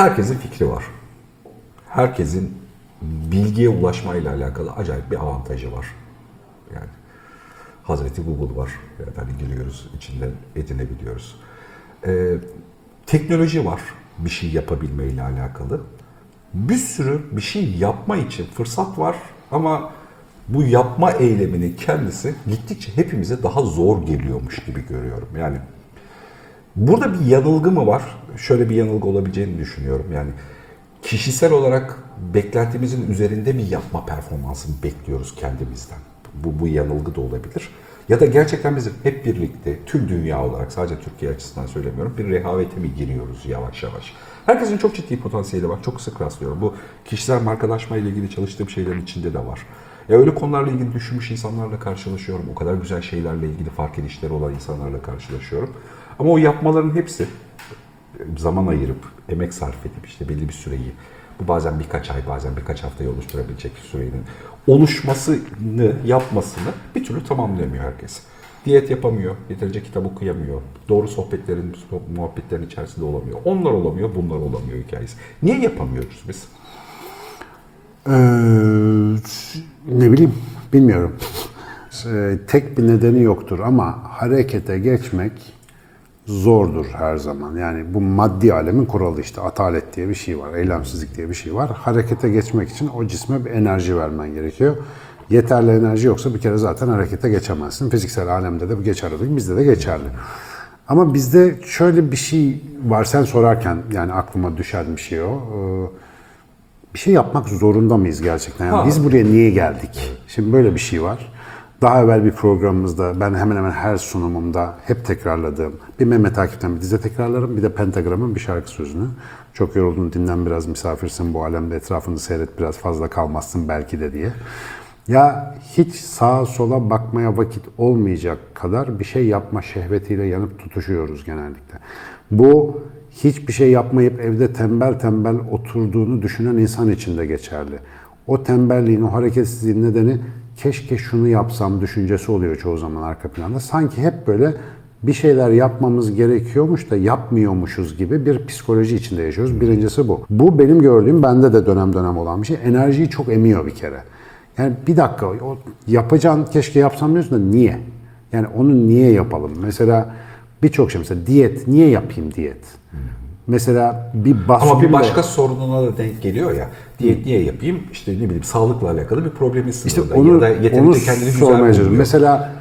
Herkesin fikri var. Herkesin bilgiye ulaşmayla alakalı acayip bir avantajı var. Yani Hazreti Google var. Yani giriyoruz, içinden edinebiliyoruz. Ee, teknoloji var bir şey yapabilmeyle alakalı. Bir sürü bir şey yapma için fırsat var ama bu yapma eyleminin kendisi gittikçe hepimize daha zor geliyormuş gibi görüyorum. Yani Burada bir yanılgı mı var? Şöyle bir yanılgı olabileceğini düşünüyorum. Yani kişisel olarak beklentimizin üzerinde bir yapma performansını bekliyoruz kendimizden. Bu, bu yanılgı da olabilir. Ya da gerçekten biz hep birlikte tüm dünya olarak sadece Türkiye açısından söylemiyorum bir rehavete mi giriyoruz yavaş yavaş? Herkesin çok ciddi potansiyeli var. Çok sık rastlıyorum. Bu kişisel markalaşma ile ilgili çalıştığım şeylerin içinde de var. Ya öyle konularla ilgili düşünmüş insanlarla karşılaşıyorum. O kadar güzel şeylerle ilgili fark edişleri olan insanlarla karşılaşıyorum. Ama o yapmaların hepsi zaman ayırıp, emek sarf edip işte belli bir süreyi, bu bazen birkaç ay, bazen birkaç haftayı oluşturabilecek bir sürenin oluşmasını, yapmasını bir türlü tamamlayamıyor herkes. Diyet yapamıyor, yeterince kitap okuyamıyor, doğru sohbetlerin, muhabbetlerin içerisinde olamıyor. Onlar olamıyor, bunlar olamıyor hikayesi. Niye yapamıyoruz biz? Ee, ne bileyim, bilmiyorum. Ee, tek bir nedeni yoktur ama harekete geçmek zordur her zaman. Yani bu maddi alemin kuralı işte atalet diye bir şey var, eylemsizlik diye bir şey var. Harekete geçmek için o cisme bir enerji vermen gerekiyor. Yeterli enerji yoksa bir kere zaten harekete geçemezsin. Fiziksel alemde de bu geçerli, bizde de geçerli. Ama bizde şöyle bir şey var, sen sorarken yani aklıma düşen bir şey o. Ee, bir şey yapmak zorunda mıyız gerçekten? Yani Ha. biz buraya niye geldik? Şimdi böyle bir şey var. Daha evvel bir programımızda ben hemen hemen her sunumumda hep tekrarladığım bir Mehmet Akif'ten bir dize tekrarlarım bir de Pentagram'ın bir şarkı sözünü. Çok yoruldun dinlen biraz misafirsin bu alemde etrafını seyret biraz fazla kalmazsın belki de diye. Ya hiç sağa sola bakmaya vakit olmayacak kadar bir şey yapma şehvetiyle yanıp tutuşuyoruz genellikle. Bu hiçbir şey yapmayıp evde tembel tembel oturduğunu düşünen insan için de geçerli. O tembelliğin, o hareketsizliğin nedeni keşke şunu yapsam düşüncesi oluyor çoğu zaman arka planda. Sanki hep böyle bir şeyler yapmamız gerekiyormuş da yapmıyormuşuz gibi bir psikoloji içinde yaşıyoruz. Birincisi bu. Bu benim gördüğüm bende de dönem dönem olan bir şey. Enerjiyi çok emiyor bir kere. Yani bir dakika o yapacaksın keşke yapsam diyorsun da niye? Yani onu niye yapalım? Mesela birçok şey mesela diyet niye yapayım diyet? Mesela bir baskül Ama bir başka sorununa da denk geliyor ya. Diyet niye yapayım? İşte ne bileyim sağlıkla alakalı bir problemin İşte sınırında. onu, ya da onu kendini sormaya. Mesela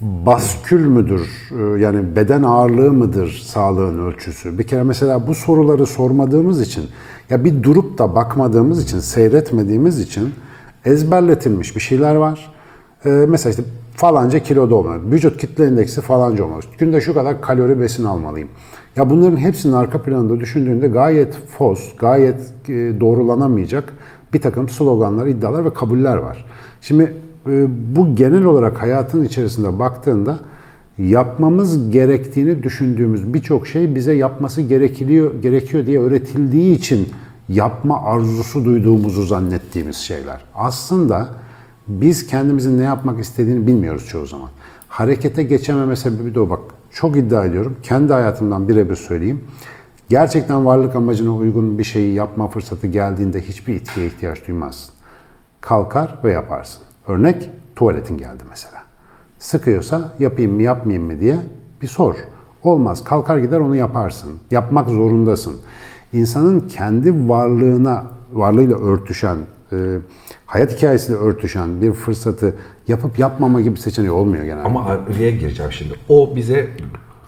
baskül müdür? Ee, Yani beden ağırlığı mıdır sağlığın ölçüsü? Bir kere mesela bu soruları sormadığımız için ya bir durup da bakmadığımız için, seyretmediğimiz için ezberletilmiş bir şeyler var. Ee, mesela işte falanca kiloda olmalı. Vücut kitle indeksi falanca olmalı. Günde şu kadar kalori besin almalıyım. Ya bunların hepsinin arka planında düşündüğünde gayet fos, gayet e, doğrulanamayacak bir takım sloganlar, iddialar ve kabuller var. Şimdi e, bu genel olarak hayatın içerisinde baktığında yapmamız gerektiğini düşündüğümüz birçok şey bize yapması gerekiliyor, gerekiyor diye öğretildiği için yapma arzusu duyduğumuzu zannettiğimiz şeyler. Aslında biz kendimizin ne yapmak istediğini bilmiyoruz çoğu zaman. Harekete geçememe sebebi de o bak. Çok iddia ediyorum. Kendi hayatımdan birebir söyleyeyim. Gerçekten varlık amacına uygun bir şeyi yapma fırsatı geldiğinde hiçbir itkiye ihtiyaç duymazsın. Kalkar ve yaparsın. Örnek tuvaletin geldi mesela. Sıkıyorsa yapayım mı yapmayayım mı diye bir sor. Olmaz. Kalkar gider onu yaparsın. Yapmak zorundasın. İnsanın kendi varlığına, varlığıyla örtüşen, e, hayat hikayesiyle örtüşen bir fırsatı yapıp yapmama gibi seçeneği olmuyor genelde. Ama araya gireceğim şimdi. O bize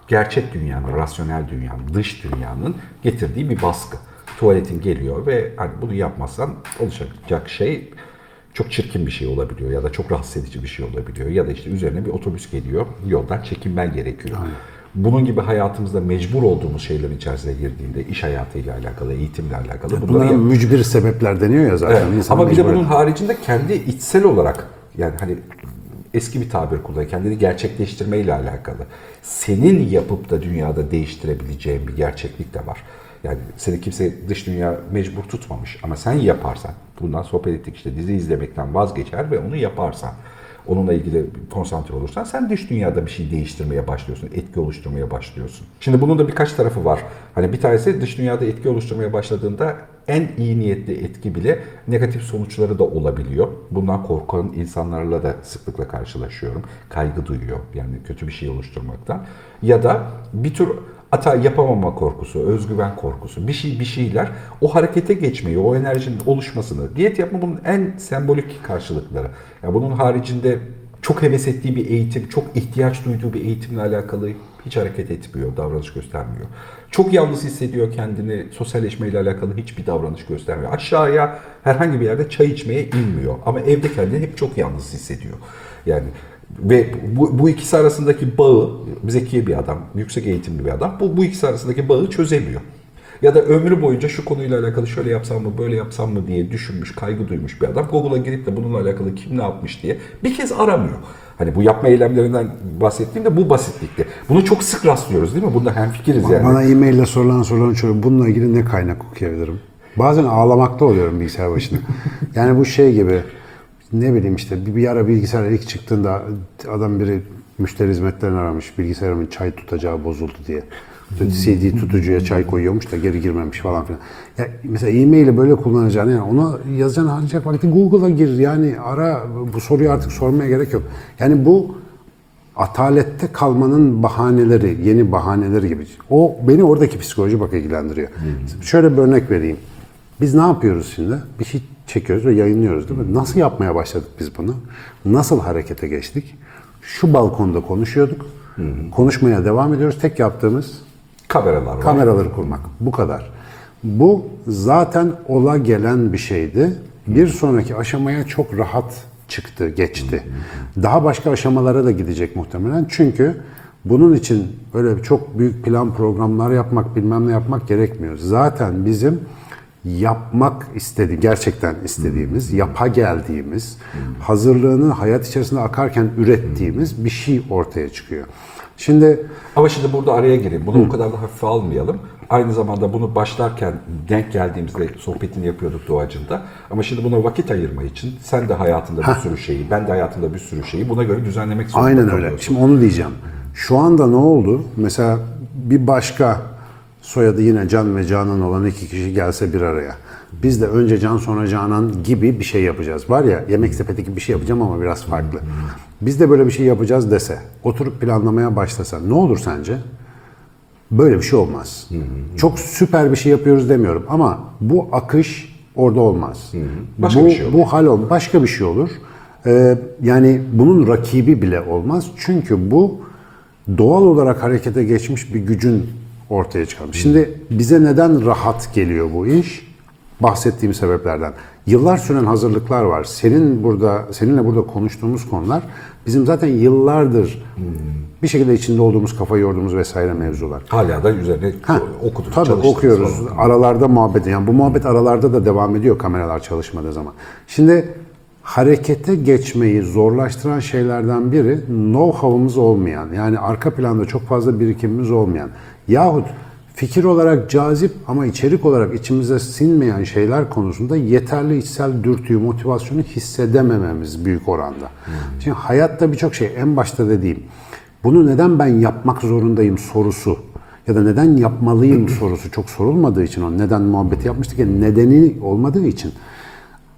gerçek dünyanın, rasyonel dünyanın, dış dünyanın getirdiği bir baskı. Tuvaletin geliyor ve hani bunu yapmazsan olacak şey çok çirkin bir şey olabiliyor ya da çok rahatsız edici bir şey olabiliyor ya da işte üzerine bir otobüs geliyor yoldan çekinmen gerekiyor. Bunun gibi hayatımızda mecbur olduğumuz şeylerin içerisine girdiğinde iş hayatıyla alakalı, eğitimle alakalı bunları Bunlara yap- mücbir sebepler deniyor ya zaten. Evet, Ama bir de bunun haricinde kendi içsel olarak yani hani eski bir tabir kullanıyor. Kendini gerçekleştirmeyle alakalı. Senin yapıp da dünyada değiştirebileceğin bir gerçeklik de var. Yani seni kimse dış dünya mecbur tutmamış ama sen yaparsan bundan sohbet ettik işte dizi izlemekten vazgeçer ve onu yaparsan onunla ilgili konsantre olursan sen dış dünyada bir şey değiştirmeye başlıyorsun, etki oluşturmaya başlıyorsun. Şimdi bunun da birkaç tarafı var. Hani bir tanesi dış dünyada etki oluşturmaya başladığında en iyi niyetli etki bile negatif sonuçları da olabiliyor. Bundan korkan insanlarla da sıklıkla karşılaşıyorum. Kaygı duyuyor yani kötü bir şey oluşturmaktan. Ya da bir tür hata yapamama korkusu, özgüven korkusu, bir şey bir şeyler o harekete geçmeyi, o enerjinin oluşmasını. Diyet yapma bunun en sembolik karşılıkları. Yani bunun haricinde çok heves ettiği bir eğitim, çok ihtiyaç duyduğu bir eğitimle alakalı hiç hareket etmiyor, davranış göstermiyor. Çok yalnız hissediyor kendini, sosyalleşmeyle alakalı hiçbir davranış göstermiyor. Aşağıya herhangi bir yerde çay içmeye inmiyor ama evde kendini hep çok yalnız hissediyor. Yani ve bu, bu ikisi arasındaki bağı, zeki bir adam, yüksek eğitimli bir adam, bu, bu ikisi arasındaki bağı çözemiyor. Ya da ömrü boyunca şu konuyla alakalı şöyle yapsam mı, böyle yapsam mı diye düşünmüş, kaygı duymuş bir adam. Google'a girip de bununla alakalı kim ne yapmış diye bir kez aramıyor. Hani bu yapma eylemlerinden bahsettiğimde bu basitlikte. Bunu çok sık rastlıyoruz değil mi? Bunda hemfikiriz yani. Bana e-maille sorulan sorulan şöyle bununla ilgili ne kaynak okuyabilirim? Bazen ağlamakta oluyorum bilgisayar başında. yani bu şey gibi ne bileyim işte bir, bir ara bilgisayar ilk çıktığında adam biri müşteri hizmetlerini aramış. Bilgisayarımın çay tutacağı bozuldu diye. CD tutucuya çay koyuyormuş da geri girmemiş falan filan. Ya mesela e-maili böyle kullanacağını yani ona yazacağını harcayacak vakti Google'a gir yani ara bu soruyu artık sormaya gerek yok. Yani bu atalette kalmanın bahaneleri, yeni bahaneleri gibi. O beni oradaki psikoloji bak ilgilendiriyor. Şöyle bir örnek vereyim. Biz ne yapıyoruz şimdi? Bir şey çekiyoruz ve yayınlıyoruz değil mi? Nasıl yapmaya başladık biz bunu? Nasıl harekete geçtik? Şu balkonda konuşuyorduk. Konuşmaya devam ediyoruz. Tek yaptığımız Kameralar var. kameraları kurmak. Bu kadar. Bu zaten ola gelen bir şeydi. Bir sonraki aşamaya çok rahat çıktı, geçti. Daha başka aşamalara da gidecek muhtemelen. Çünkü bunun için böyle çok büyük plan programlar yapmak, bilmem ne yapmak gerekmiyor. Zaten bizim yapmak istedi, gerçekten istediğimiz, yapa geldiğimiz, hazırlığını hayat içerisinde akarken ürettiğimiz bir şey ortaya çıkıyor. Şimdi Ama şimdi burada araya gireyim. Bunu o kadar da hafife almayalım. Aynı zamanda bunu başlarken denk geldiğimizde sohbetini yapıyorduk doğacında. Ama şimdi buna vakit ayırma için sen de hayatında bir sürü şeyi, ben de hayatımda bir sürü şeyi buna göre düzenlemek zorunda Aynen öyle. Şimdi onu diyeceğim. Şu anda ne oldu? Mesela bir başka soyadı yine Can ve Canan olan iki kişi gelse bir araya. Biz de önce Can sonra Canan gibi bir şey yapacağız. Var ya yemek sepeti gibi bir şey yapacağım ama biraz farklı. Biz de böyle bir şey yapacağız dese, oturup planlamaya başlasa ne olur sence? Böyle bir şey olmaz. Çok süper bir şey yapıyoruz demiyorum ama bu akış orada olmaz. Başka bu, bir şey olur. Bu hal ol, başka bir şey olur. Ee, yani bunun rakibi bile olmaz. Çünkü bu doğal olarak harekete geçmiş bir gücün ortaya çıkarmış. Şimdi bize neden rahat geliyor bu iş? Bahsettiğim sebeplerden. Yıllar süren hazırlıklar var. Senin burada, seninle burada konuştuğumuz konular bizim zaten yıllardır bir şekilde içinde olduğumuz, kafa yorduğumuz vesaire mevzular. Hala da üzerine Ha, okuduk, Tabii okuyoruz. falan. Aralarda muhabbet. Yani bu muhabbet aralarda da devam ediyor kameralar çalışmadığı zaman. Şimdi harekete geçmeyi zorlaştıran şeylerden biri know-how'umuz olmayan, yani arka planda çok fazla birikimimiz olmayan yahut fikir olarak cazip ama içerik olarak içimize sinmeyen şeyler konusunda yeterli içsel dürtüyü, motivasyonu hissedemememiz büyük oranda. Şimdi hayatta birçok şey en başta dediğim bunu neden ben yapmak zorundayım sorusu ya da neden yapmalıyım sorusu çok sorulmadığı için o neden muhabbeti yapmıştık ya nedeni olmadığı için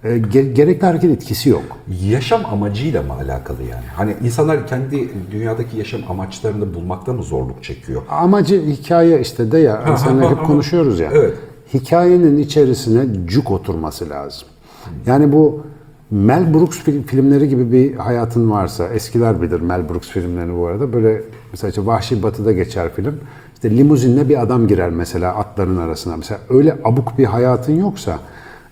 e, ge- gerekli hareket etkisi yok. Yaşam amacıyla mı alakalı yani? Hani insanlar kendi dünyadaki yaşam amaçlarını bulmakta mı zorluk çekiyor? Amacı hikaye işte de ya seninle hep konuşuyoruz ya. Evet. Hikayenin içerisine cuk oturması lazım. Yani bu Mel Brooks fil- filmleri gibi bir hayatın varsa, eskiler bilir Mel Brooks filmlerini bu arada. Böyle mesela işte Vahşi Batı'da geçer film. İşte limuzinle bir adam girer mesela atların arasına. Mesela öyle abuk bir hayatın yoksa,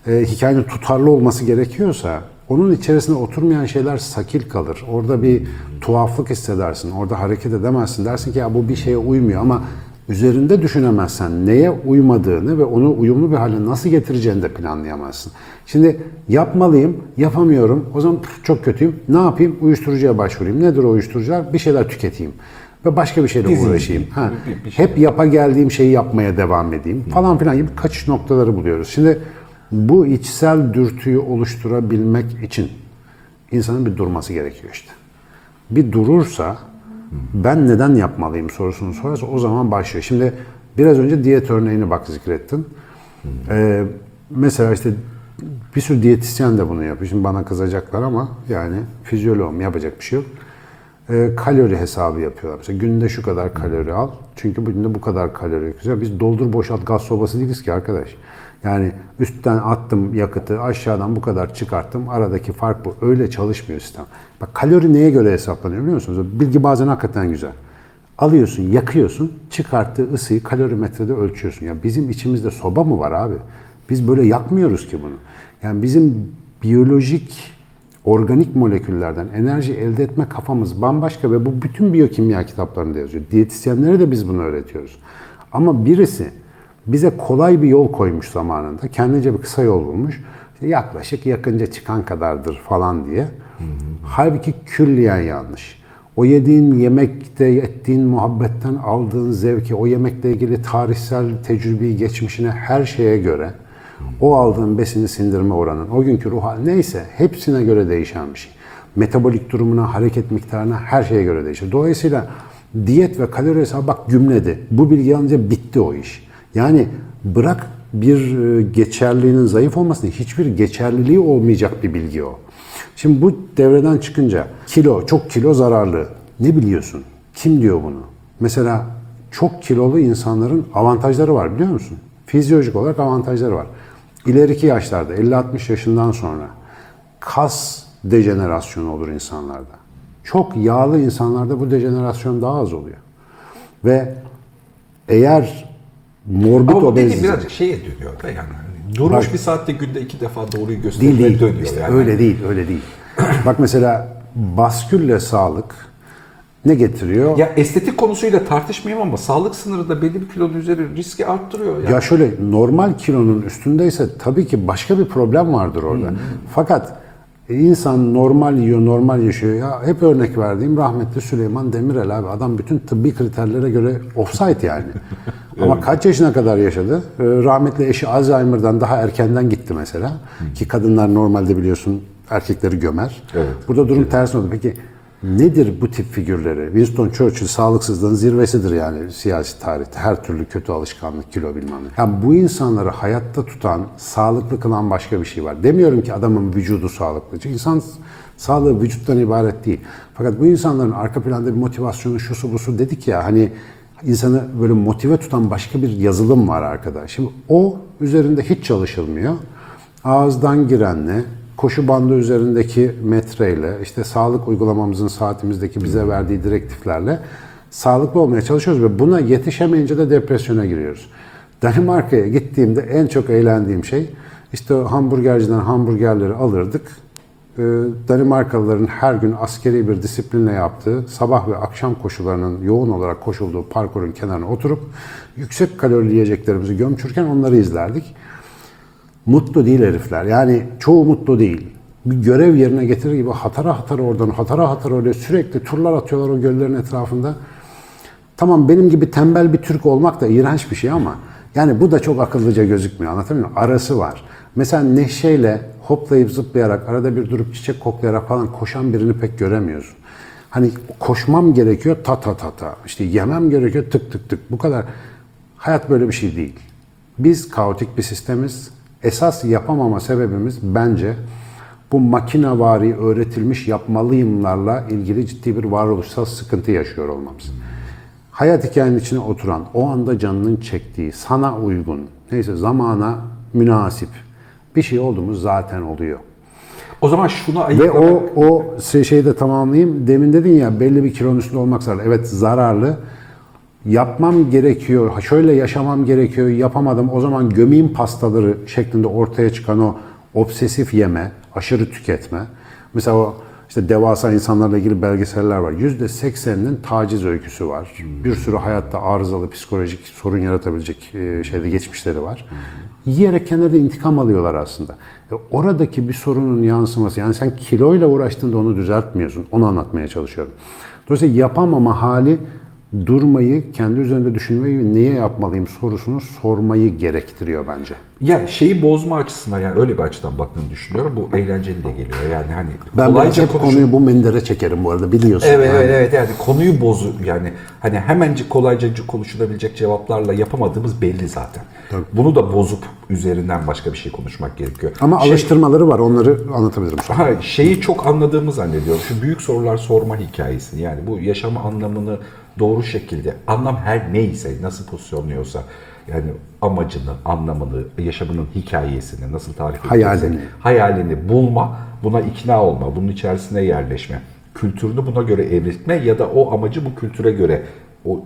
e, hikayenin tutarlı olması gerekiyorsa onun içerisinde oturmayan şeyler sakil kalır. Orada bir tuhaflık hissedersin. Orada hareket edemezsin. Dersin ki ya bu bir şeye uymuyor ama üzerinde düşünemezsen neye uymadığını ve onu uyumlu bir hale nasıl getireceğini de planlayamazsın. Şimdi yapmalıyım, yapamıyorum. O zaman "Püf, çok kötüyüm. Ne yapayım? Uyuşturucuya başvurayım. Nedir o uyuşturucular? Bir şeyler tüketeyim. Ve başka bir şeyle uğraşayım. Ha, Bir- bir şey. hep yapa geldiğim şeyi yapmaya devam edeyim falan filan gibi kaçış noktaları buluyoruz. Şimdi bu içsel dürtüyü oluşturabilmek için insanın bir durması gerekiyor işte. bir durursa ben neden yapmalıyım sorusunu sorarsa o zaman başlıyor. Şimdi biraz önce diyet örneğini bak zikrettin. Ee, mesela işte bir sürü diyetisyen de bunu yapıyor. Şimdi bana kızacaklar ama yani fizyoloğum yapacak bir şey yok. Ee, kalori hesabı yapıyorlar. Mesela günde şu kadar kalori al. Çünkü bu günde bu kadar kalori yakacağız. Biz doldur boşalt gaz sobası değiliz ki arkadaş. Yani üstten attım yakıtı, aşağıdan bu kadar çıkarttım. Aradaki fark bu. Öyle çalışmıyor sistem. Bak kalori neye göre hesaplanıyor biliyor musunuz? Bilgi bazen hakikaten güzel. Alıyorsun, yakıyorsun, çıkarttığı ısıyı kalorimetrede ölçüyorsun. Ya bizim içimizde soba mı var abi? Biz böyle yakmıyoruz ki bunu. Yani bizim biyolojik organik moleküllerden enerji elde etme kafamız bambaşka ve bu bütün biyokimya kitaplarında yazıyor. Diyetisyenlere de biz bunu öğretiyoruz. Ama birisi bize kolay bir yol koymuş zamanında. Kendince bir kısa yol bulmuş. İşte yaklaşık yakınca çıkan kadardır falan diye. Halbuki külliyen yanlış. O yediğin yemekte ettiğin muhabbetten aldığın zevki, o yemekle ilgili tarihsel tecrübeyi, geçmişine her şeye göre o aldığın besini sindirme oranın, o günkü ruh hali neyse hepsine göre değişen bir şey. Metabolik durumuna, hareket miktarına her şeye göre değişir. Dolayısıyla diyet ve kalori hesabı bak gümledi. Bu bilgi alınca bitti o iş. Yani bırak bir e, geçerliliğinin zayıf olmasını hiçbir geçerliliği olmayacak bir bilgi o. Şimdi bu devreden çıkınca kilo, çok kilo zararlı. Ne biliyorsun? Kim diyor bunu? Mesela çok kilolu insanların avantajları var biliyor musun? Fizyolojik olarak avantajları var. İleriki yaşlarda 50-60 yaşından sonra kas dejenerasyonu olur insanlarda. Çok yağlı insanlarda bu dejenerasyon daha az oluyor. Ve eğer morbid Ama bu dediğim obezite... birazcık şeye dönüyor da yani. Hani Durmuş Bak- bir saatte günde iki defa doğruyu Değil göstermeye değil. dönüyor İşte yani. Öyle değil, öyle değil. Bak mesela baskülle sağlık ne getiriyor? Ya estetik konusuyla tartışmayayım ama sağlık sınırı da belli bir kilonun üzeri riski arttırıyor. Yani. Ya şöyle normal kilonun üstündeyse tabii ki başka bir problem vardır orada. Fakat insan normal yiyor, normal yaşıyor. Ya hep örnek verdiğim rahmetli Süleyman Demirel abi. Adam bütün tıbbi kriterlere göre offside yani. Ama kaç yaşına kadar yaşadı? Ee, Rahmetli eşi Alzheimer'dan daha erkenden gitti mesela. Ki kadınlar normalde biliyorsun erkekleri gömer. Evet. Burada durum tersi oldu. Peki nedir bu tip figürleri? Winston Churchill sağlıksızlığın zirvesidir yani siyasi tarihte. Her türlü kötü alışkanlık, kilo bilmem ne. Yani bu insanları hayatta tutan, sağlıklı kılan başka bir şey var. Demiyorum ki adamın vücudu sağlıklı. Çünkü insan sağlığı vücuttan ibaret değil. Fakat bu insanların arka planda bir motivasyonu, şusu busu dedik ya hani insanı böyle motive tutan başka bir yazılım var arkada. Şimdi o üzerinde hiç çalışılmıyor. Ağızdan girenle, koşu bandı üzerindeki metreyle, işte sağlık uygulamamızın saatimizdeki bize verdiği direktiflerle sağlıklı olmaya çalışıyoruz ve buna yetişemeyince de depresyona giriyoruz. Danimarka'ya gittiğimde en çok eğlendiğim şey işte hamburgerciden hamburgerleri alırdık. Ee, Danimarkalıların her gün askeri bir disiplinle yaptığı sabah ve akşam koşularının yoğun olarak koşulduğu parkurun kenarına oturup yüksek kalorili yiyeceklerimizi gömçürken onları izlerdik. Mutlu değil herifler. Yani çoğu mutlu değil. Bir görev yerine getirir gibi hatara hatara oradan, hatara hatara oraya sürekli turlar atıyorlar o göllerin etrafında. Tamam benim gibi tembel bir Türk olmak da iğrenç bir şey ama yani bu da çok akıllıca gözükmüyor anlatabiliyor muyum? Arası var. Mesela neşeyle hoplayıp zıplayarak arada bir durup çiçek koklayarak falan koşan birini pek göremiyorsun. Hani koşmam gerekiyor ta ta ta ta. İşte yemem gerekiyor tık tık tık. Bu kadar. Hayat böyle bir şey değil. Biz kaotik bir sistemiz. Esas yapamama sebebimiz bence bu makinavari öğretilmiş yapmalıyımlarla ilgili ciddi bir varoluşsal sıkıntı yaşıyor olmamız. Hayat hikayenin içine oturan, o anda canının çektiği, sana uygun, neyse zamana münasip bir şey olduğumuz zaten oluyor. O zaman şunu Ve ayıklamak... o o şey- şeyi de tamamlayayım. Demin dedin ya belli bir kilonun üstünde olmak zararlı. Evet zararlı. Yapmam gerekiyor, şöyle yaşamam gerekiyor, yapamadım. O zaman gömeyim pastaları şeklinde ortaya çıkan o obsesif yeme, aşırı tüketme. Mesela o işte devasa insanlarla ilgili belgeseller var. Yüzde sekseninin taciz öyküsü var. Bir sürü hayatta arızalı psikolojik sorun yaratabilecek e, şeyde geçmişleri var. Yiyerek kendileri intikam alıyorlar aslında. E, oradaki bir sorunun yansıması, yani sen kiloyla uğraştığında onu düzeltmiyorsun. Onu anlatmaya çalışıyorum. Dolayısıyla yapamama hali durmayı, kendi üzerinde düşünmeyi ve niye yapmalıyım sorusunu sormayı gerektiriyor bence. Ya şeyi bozma açısından yani öyle bir açıdan baktığını düşünüyorum. Bu eğlenceli de geliyor. Yani hani Ben kolayca hep konuşup- konuyu bu mendere çekerim bu arada biliyorsun. Evet yani. evet evet yani konuyu bozu yani hani hemencik kolayca konuşulabilecek cevaplarla yapamadığımız belli zaten. Bunu da bozup üzerinden başka bir şey konuşmak gerekiyor. Ama Şey- alıştırmaları var onları anlatabilirim sonra. Ha, şeyi çok anladığımı zannediyorum. Şu büyük sorular sorma hikayesini yani bu yaşam anlamını doğru şekilde anlam her neyse nasıl pozisyonluyorsa yani amacını, anlamını, yaşamının hikayesini nasıl tarif Hayalini. edecekse, hayalini bulma, buna ikna olma, bunun içerisine yerleşme, kültürünü buna göre evritme ya da o amacı bu kültüre göre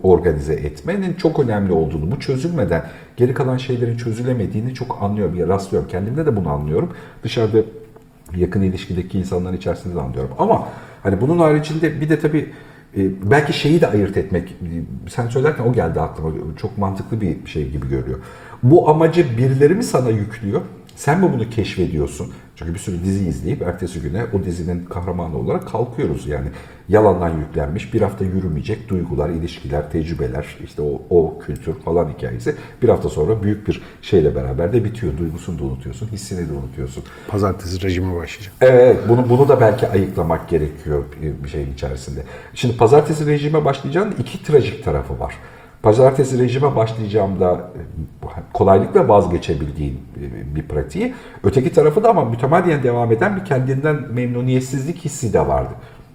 organize etmenin çok önemli olduğunu, bu çözülmeden geri kalan şeylerin çözülemediğini çok anlıyorum, ya rastlıyorum. Kendimde de bunu anlıyorum. Dışarıda yakın ilişkideki insanların içerisinde de anlıyorum. Ama hani bunun haricinde bir de tabii e, belki şeyi de ayırt etmek, sen söylerken o geldi aklıma, çok mantıklı bir şey gibi görüyor. Bu amacı birileri mi sana yüklüyor? Sen mi bunu keşfediyorsun? Çünkü bir sürü dizi izleyip ertesi güne o dizinin kahramanı olarak kalkıyoruz. Yani yalandan yüklenmiş, bir hafta yürümeyecek duygular, ilişkiler, tecrübeler, işte o, o kültür falan hikayesi bir hafta sonra büyük bir şeyle beraber de bitiyor. Duygusunu da unutuyorsun, hissini de unutuyorsun. Pazartesi rejime başlayacağım. Evet, bunu bunu da belki ayıklamak gerekiyor bir- bir şeyin içerisinde. Şimdi pazartesi rejime başlayacağın iki trajik tarafı var. Pazartesi rejime başlayacağımda e, kolaylıkla vazgeçebildiğin e, bir pratiği. Öteki tarafı da ama mütemadiyen devam eden bir kendinden memnuniyetsizlik hissi de vardı.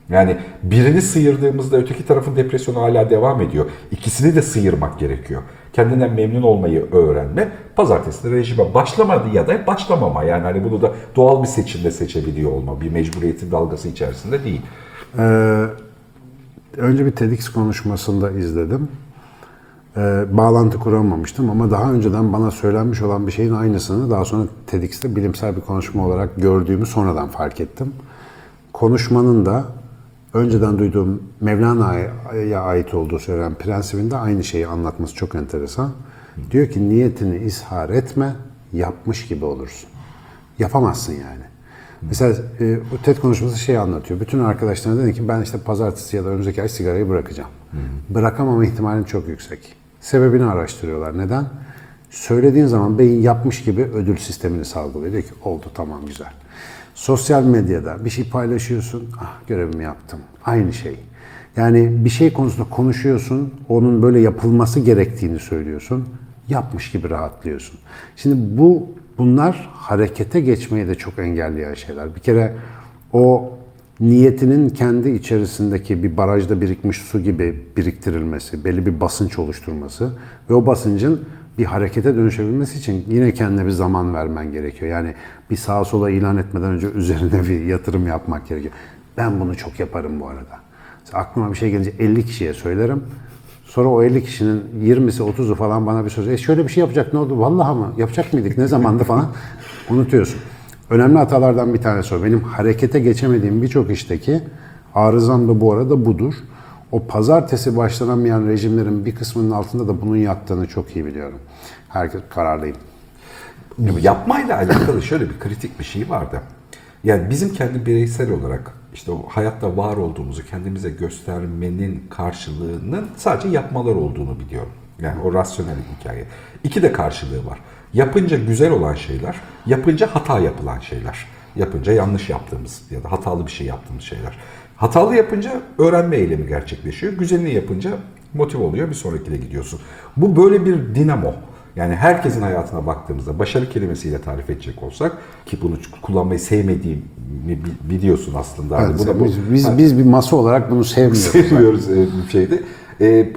Yani birini sıyırdığımızda öteki tarafın depresyonu hala devam ediyor. İkisini de sıyırmak gerekiyor. Kendinden memnun olmayı öğrenme. Pazartesi rejime başlamadı ya da başlamama. Yani hani bunu da doğal bir seçimle seçebiliyor olma. Bir mecburiyetin dalgası içerisinde değil. Ee, önce bir TEDx konuşmasında izledim. Ee, bağlantı kuramamıştım ama daha önceden bana söylenmiş olan bir şeyin aynısını daha sonra TEDx'te bilimsel bir konuşma olarak gördüğümü sonradan fark ettim. Konuşmanın da önceden duyduğum Mevlana'ya ait olduğu söylenen prensibinde aynı şeyi anlatması çok enteresan. Diyor ki niyetini ishar etme, yapmış gibi olursun. Yapamazsın yani. Mesela e, bu TED konuşması şey anlatıyor. Bütün arkadaşlarına dedi ki ben işte pazartesi ya da önümüzdeki ay sigarayı bırakacağım. Bırakamama ihtimalim çok yüksek. Sebebini araştırıyorlar. Neden? Söylediğin zaman beyin yapmış gibi ödül sistemini salgılıyor. Diyor ki oldu tamam güzel. Sosyal medyada bir şey paylaşıyorsun. Ah görevimi yaptım. Aynı şey. Yani bir şey konusunda konuşuyorsun. Onun böyle yapılması gerektiğini söylüyorsun. Yapmış gibi rahatlıyorsun. Şimdi bu bunlar harekete geçmeyi de çok engelleyen şeyler. Bir kere o niyetinin kendi içerisindeki bir barajda birikmiş su gibi biriktirilmesi, belli bir basınç oluşturması ve o basıncın bir harekete dönüşebilmesi için yine kendine bir zaman vermen gerekiyor. Yani bir sağa sola ilan etmeden önce üzerine bir yatırım yapmak gerekiyor. Ben bunu çok yaparım bu arada. Mesela aklıma bir şey gelince 50 kişiye söylerim. Sonra o 50 kişinin 20'si 30'u falan bana bir söz. E şöyle bir şey yapacak ne oldu? Vallahi mı? Yapacak mıydık? Ne zamandı falan? Unutuyorsun. Önemli hatalardan bir tanesi o. Benim harekete geçemediğim birçok işteki arızam da bu arada budur. O pazartesi başlanamayan rejimlerin bir kısmının altında da bunun yattığını çok iyi biliyorum. Herkes kararlıyım. Yapmayla alakalı şöyle bir kritik bir şey vardı. Yani bizim kendi bireysel olarak işte o hayatta var olduğumuzu kendimize göstermenin karşılığının sadece yapmalar olduğunu biliyorum. Yani o rasyonel hikaye. İki de karşılığı var. Yapınca güzel olan şeyler, yapınca hata yapılan şeyler. Yapınca yanlış yaptığımız ya da hatalı bir şey yaptığımız şeyler. Hatalı yapınca öğrenme eylemi gerçekleşiyor. Güzelini yapınca motive oluyor, bir sonrakine gidiyorsun. Bu böyle bir dinamo. Yani herkesin hayatına baktığımızda başarı kelimesiyle tarif edecek olsak ki bunu kullanmayı sevmediğimi bi- biliyorsun aslında. Hani Evet, buna bu- biz, biz, biz bir masa olarak bunu sevmiyoruz. seviyoruz e, bir şeyde. E,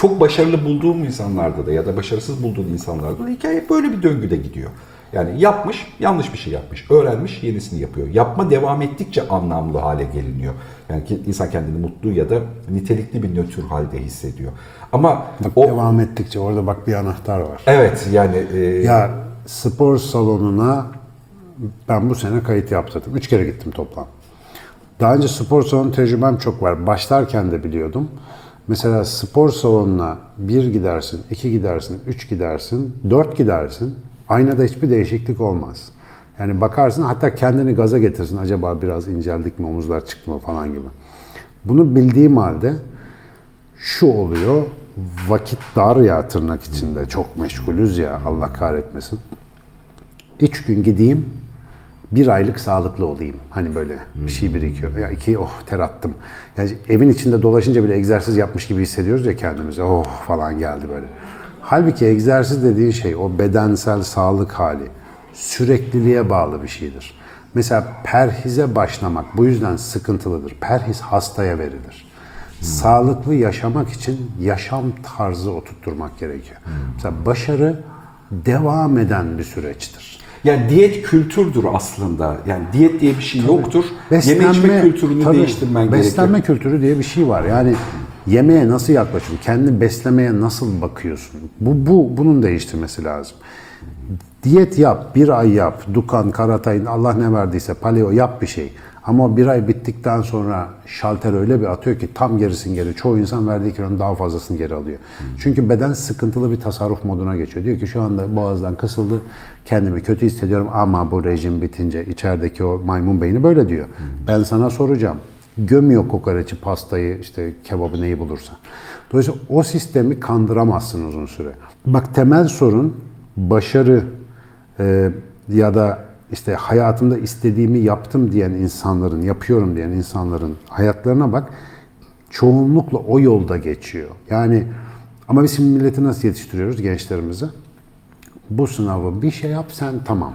çok başarılı bulduğum insanlarda da ya da başarısız bulduğun insanlarda da hikaye böyle bir döngüde gidiyor. Yani yapmış, yanlış bir şey yapmış. Öğrenmiş, yenisini yapıyor. Yapma devam ettikçe anlamlı hale geliniyor. Yani insan kendini mutlu ya da nitelikli bir nötr halde hissediyor. Ama Bak o devam ettikçe orada bak bir anahtar var. evet yani e, Ya spor salonuna ben bu sene kayıt yaptırdım. Üç kere gittim toplam. Daha önce spor salonu tecrübem çok var. Başlarken de biliyordum. Mesela spor salonuna bir gidersin, iki gidersin, üç gidersin, dört gidersin. Aynada hiçbir değişiklik olmaz. Yani bakarsın hatta kendini gaza getirsin. Acaba biraz inceldik mi, omuzlar çıktı mı falan gibi. Bunu bildiğim halde şu oluyor. Vakit dar ya tırnak içinde. Çok meşgulüz ya Allah kahretmesin. Üç gün gideyim, bir aylık sağlıklı olayım. Hani böyle bir şey birikiyor. Ya iki oh ter attım. Yani evin içinde dolaşınca bile egzersiz yapmış gibi hissediyoruz ya kendimize. Oh falan geldi böyle. Halbuki egzersiz dediğin şey o bedensel sağlık hali sürekliliğe bağlı bir şeydir. Mesela perhize başlamak bu yüzden sıkıntılıdır. Perhiz hastaya verilir. Sağlıklı yaşamak için yaşam tarzı oturtturmak gerekiyor. Mesela başarı devam eden bir süreçtir. Yani diyet kültürdür aslında. Yani diyet diye bir şey yoktur. Yeme içme kültürünü tabii, değiştirmen beslenme gerekiyor. kültürü diye bir şey var. Yani yemeğe nasıl yaklaşıyorsun? Kendi beslemeye nasıl bakıyorsun? Bu, bu bunun değiştirmesi lazım. Diyet yap, bir ay yap. Dukan, Karatay'ın Allah ne verdiyse paleo yap bir şey. Ama bir ay bittikten sonra şalter öyle bir atıyor ki tam gerisin geri. Çoğu insan verdiği kilonun daha fazlasını geri alıyor. Çünkü beden sıkıntılı bir tasarruf moduna geçiyor. Diyor ki şu anda boğazdan kısıldı. Kendimi kötü hissediyorum ama bu rejim bitince içerideki o maymun beyni böyle diyor. Ben sana soracağım. Gömüyor kokoreçi, pastayı, işte kebabı neyi bulursa. Dolayısıyla o sistemi kandıramazsın uzun süre. Bak temel sorun başarı e, ya da işte hayatımda istediğimi yaptım diyen insanların, yapıyorum diyen insanların hayatlarına bak. Çoğunlukla o yolda geçiyor. Yani ama biz şimdi milleti nasıl yetiştiriyoruz gençlerimizi? Bu sınavı bir şey yap sen tamam.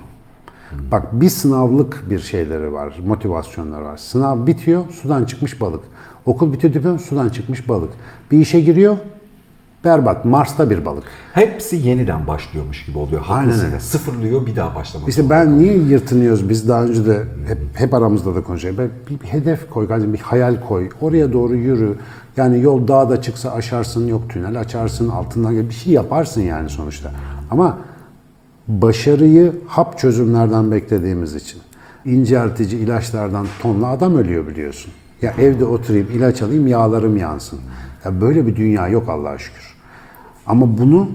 Bak bir sınavlık bir şeyleri var, motivasyonları var. Sınav bitiyor, sudan çıkmış balık. Okul bitiyor diplom, sudan çıkmış balık. Bir işe giriyor, berbat, Mars'ta bir balık. Hepsi yeniden başlıyormuş gibi oluyor. Öyle. Sıfırlıyor bir daha başlamak. İşte ben niye yırtınıyoruz biz daha önce de hep, hep aramızda da konuşuyoruz. Ben Bir, bir hedef koy, kardeşim, bir hayal koy. Oraya doğru yürü. Yani yol dağda çıksa aşarsın, yok tünel açarsın, altından bir şey yaparsın yani sonuçta. Ama başarıyı hap çözümlerden beklediğimiz için inceltici ilaçlardan tonla adam ölüyor biliyorsun. Ya evde oturayım, ilaç alayım, yağlarım yansın. Ya böyle bir dünya yok Allah'a şükür. Ama bunu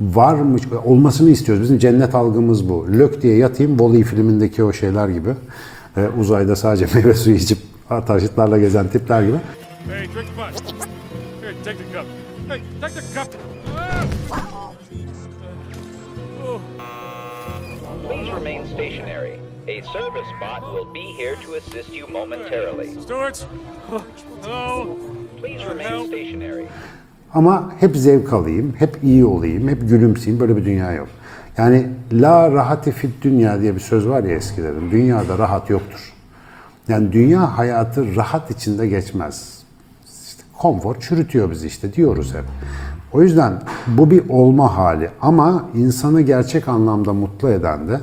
varmış, olmasını istiyoruz. Bizim cennet algımız bu. Lök diye yatayım, Wall-E filmindeki o şeyler gibi. Ee, uzayda sadece meyve suyu içip taşıtlarla gezen tipler gibi. Hey, drink the bus. Here, take the cup. Hey, take the cup. Please remain stationary. A service bot will be here to assist you momentarily. Stewards. Hello. Please remain stationary. Ama hep zevk alayım, hep iyi olayım, hep gülümseyeyim. Böyle bir dünya yok. Yani la rahati fit dünya diye bir söz var ya eskilerin. Dünyada rahat yoktur. Yani dünya hayatı rahat içinde geçmez. İşte konfor çürütüyor bizi işte diyoruz hep. O yüzden bu bir olma hali ama insanı gerçek anlamda mutlu eden de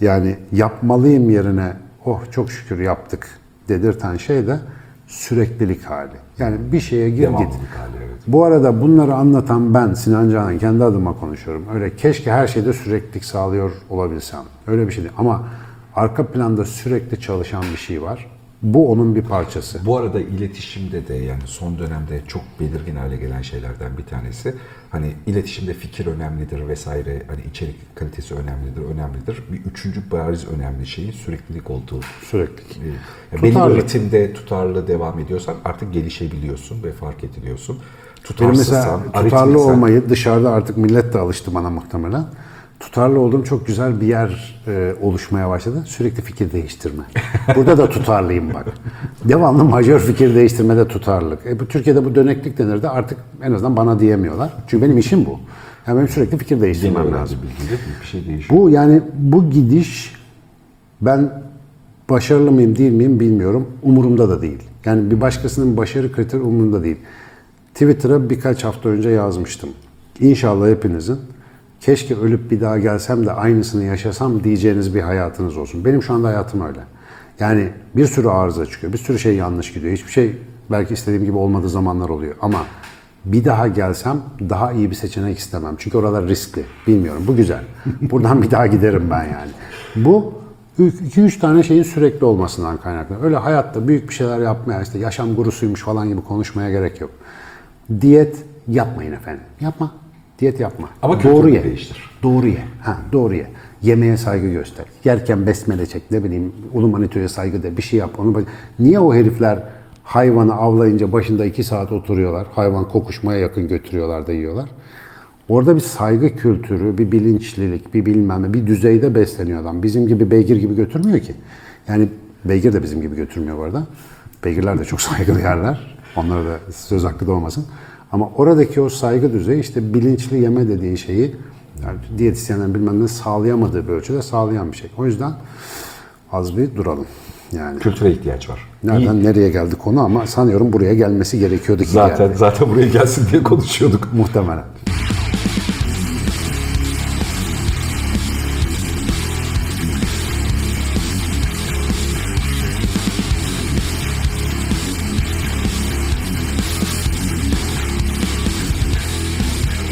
yani yapmalıyım yerine oh çok şükür yaptık dedirten şey de süreklilik hali. Yani bir şeye gir git. Devamlılık hali, evet. Bu arada bunları anlatan ben Sinan Canan kendi adıma konuşuyorum. Öyle keşke her şeyde süreklilik sağlıyor olabilsem. Öyle bir şey değil. Ama arka planda sürekli çalışan bir şey var. Bu onun bir parçası. Bu arada iletişimde de yani son dönemde çok belirgin hale gelen şeylerden bir tanesi. Hani iletişimde fikir önemlidir vesaire. Hani içerik kalitesi önemlidir, önemlidir. Bir üçüncü bariz önemli şeyin süreklilik olduğu. Süreklilik. Yani belli bir ritimde tutarlı devam ediyorsan artık gelişebiliyorsun ve fark ediliyorsun. Benim mesela Tutarsızsan, tutarlı aritmiksen- olmayı dışarıda artık millet de alıştı bana muhtemelen. Tutarlı olduğum çok güzel bir yer e, oluşmaya başladı. Sürekli fikir değiştirme. Burada da tutarlıyım bak. Devamlı majör fikir değiştirmede tutarlılık. E, bu Türkiye'de bu döneklik denirdi. Artık en azından bana diyemiyorlar. Çünkü benim işim bu. Yani benim sürekli fikir değiştirmem lazım. bilgiyle bir şey değişiyor. Bu yani bu gidiş ben başarılı mıyım değil miyim bilmiyorum. Umurumda da değil. Yani bir başkasının başarı kriteri umurumda değil. Twitter'a birkaç hafta önce yazmıştım. İnşallah hepinizin keşke ölüp bir daha gelsem de aynısını yaşasam diyeceğiniz bir hayatınız olsun. Benim şu anda hayatım öyle. Yani bir sürü arıza çıkıyor, bir sürü şey yanlış gidiyor. Hiçbir şey belki istediğim gibi olmadığı zamanlar oluyor. Ama bir daha gelsem daha iyi bir seçenek istemem. Çünkü oralar riskli. Bilmiyorum. Bu güzel. Buradan bir daha giderim ben yani. Bu 2-3 tane şeyin sürekli olmasından kaynaklı. Öyle hayatta büyük bir şeyler yapmaya, işte yaşam gurusuymuş falan gibi konuşmaya gerek yok. Diyet yapmayın efendim. Yapma. Diyet yapma. Ama doğru ye. değiştir. Doğru ye. Ha, doğru ye. Yemeğe saygı göster. Yerken besmele çek. Ne bileyim ulu manitoya saygı de. Bir şey yap. Onu bak- Niye o herifler Hayvanı avlayınca başında iki saat oturuyorlar. Hayvan kokuşmaya yakın götürüyorlar da yiyorlar. Orada bir saygı kültürü, bir bilinçlilik, bir bilmem ne, bir düzeyde besleniyor adam. Bizim gibi beygir gibi götürmüyor ki. Yani beygir de bizim gibi götürmüyor bu arada. Beygirler de çok saygılı yerler. Onlara da söz hakkı da olmasın. Ama oradaki o saygı düzeyi işte bilinçli yeme dediğin şeyi yani diyetisyenlerin bilmem ne sağlayamadığı bir ölçüde sağlayan bir şey. O yüzden az bir duralım. Yani Kültüre ihtiyaç var. nereden nereye geldi konu ama sanıyorum buraya gelmesi gerekiyordu ki Zaten yani. zaten buraya gelsin diye konuşuyorduk. Muhtemelen.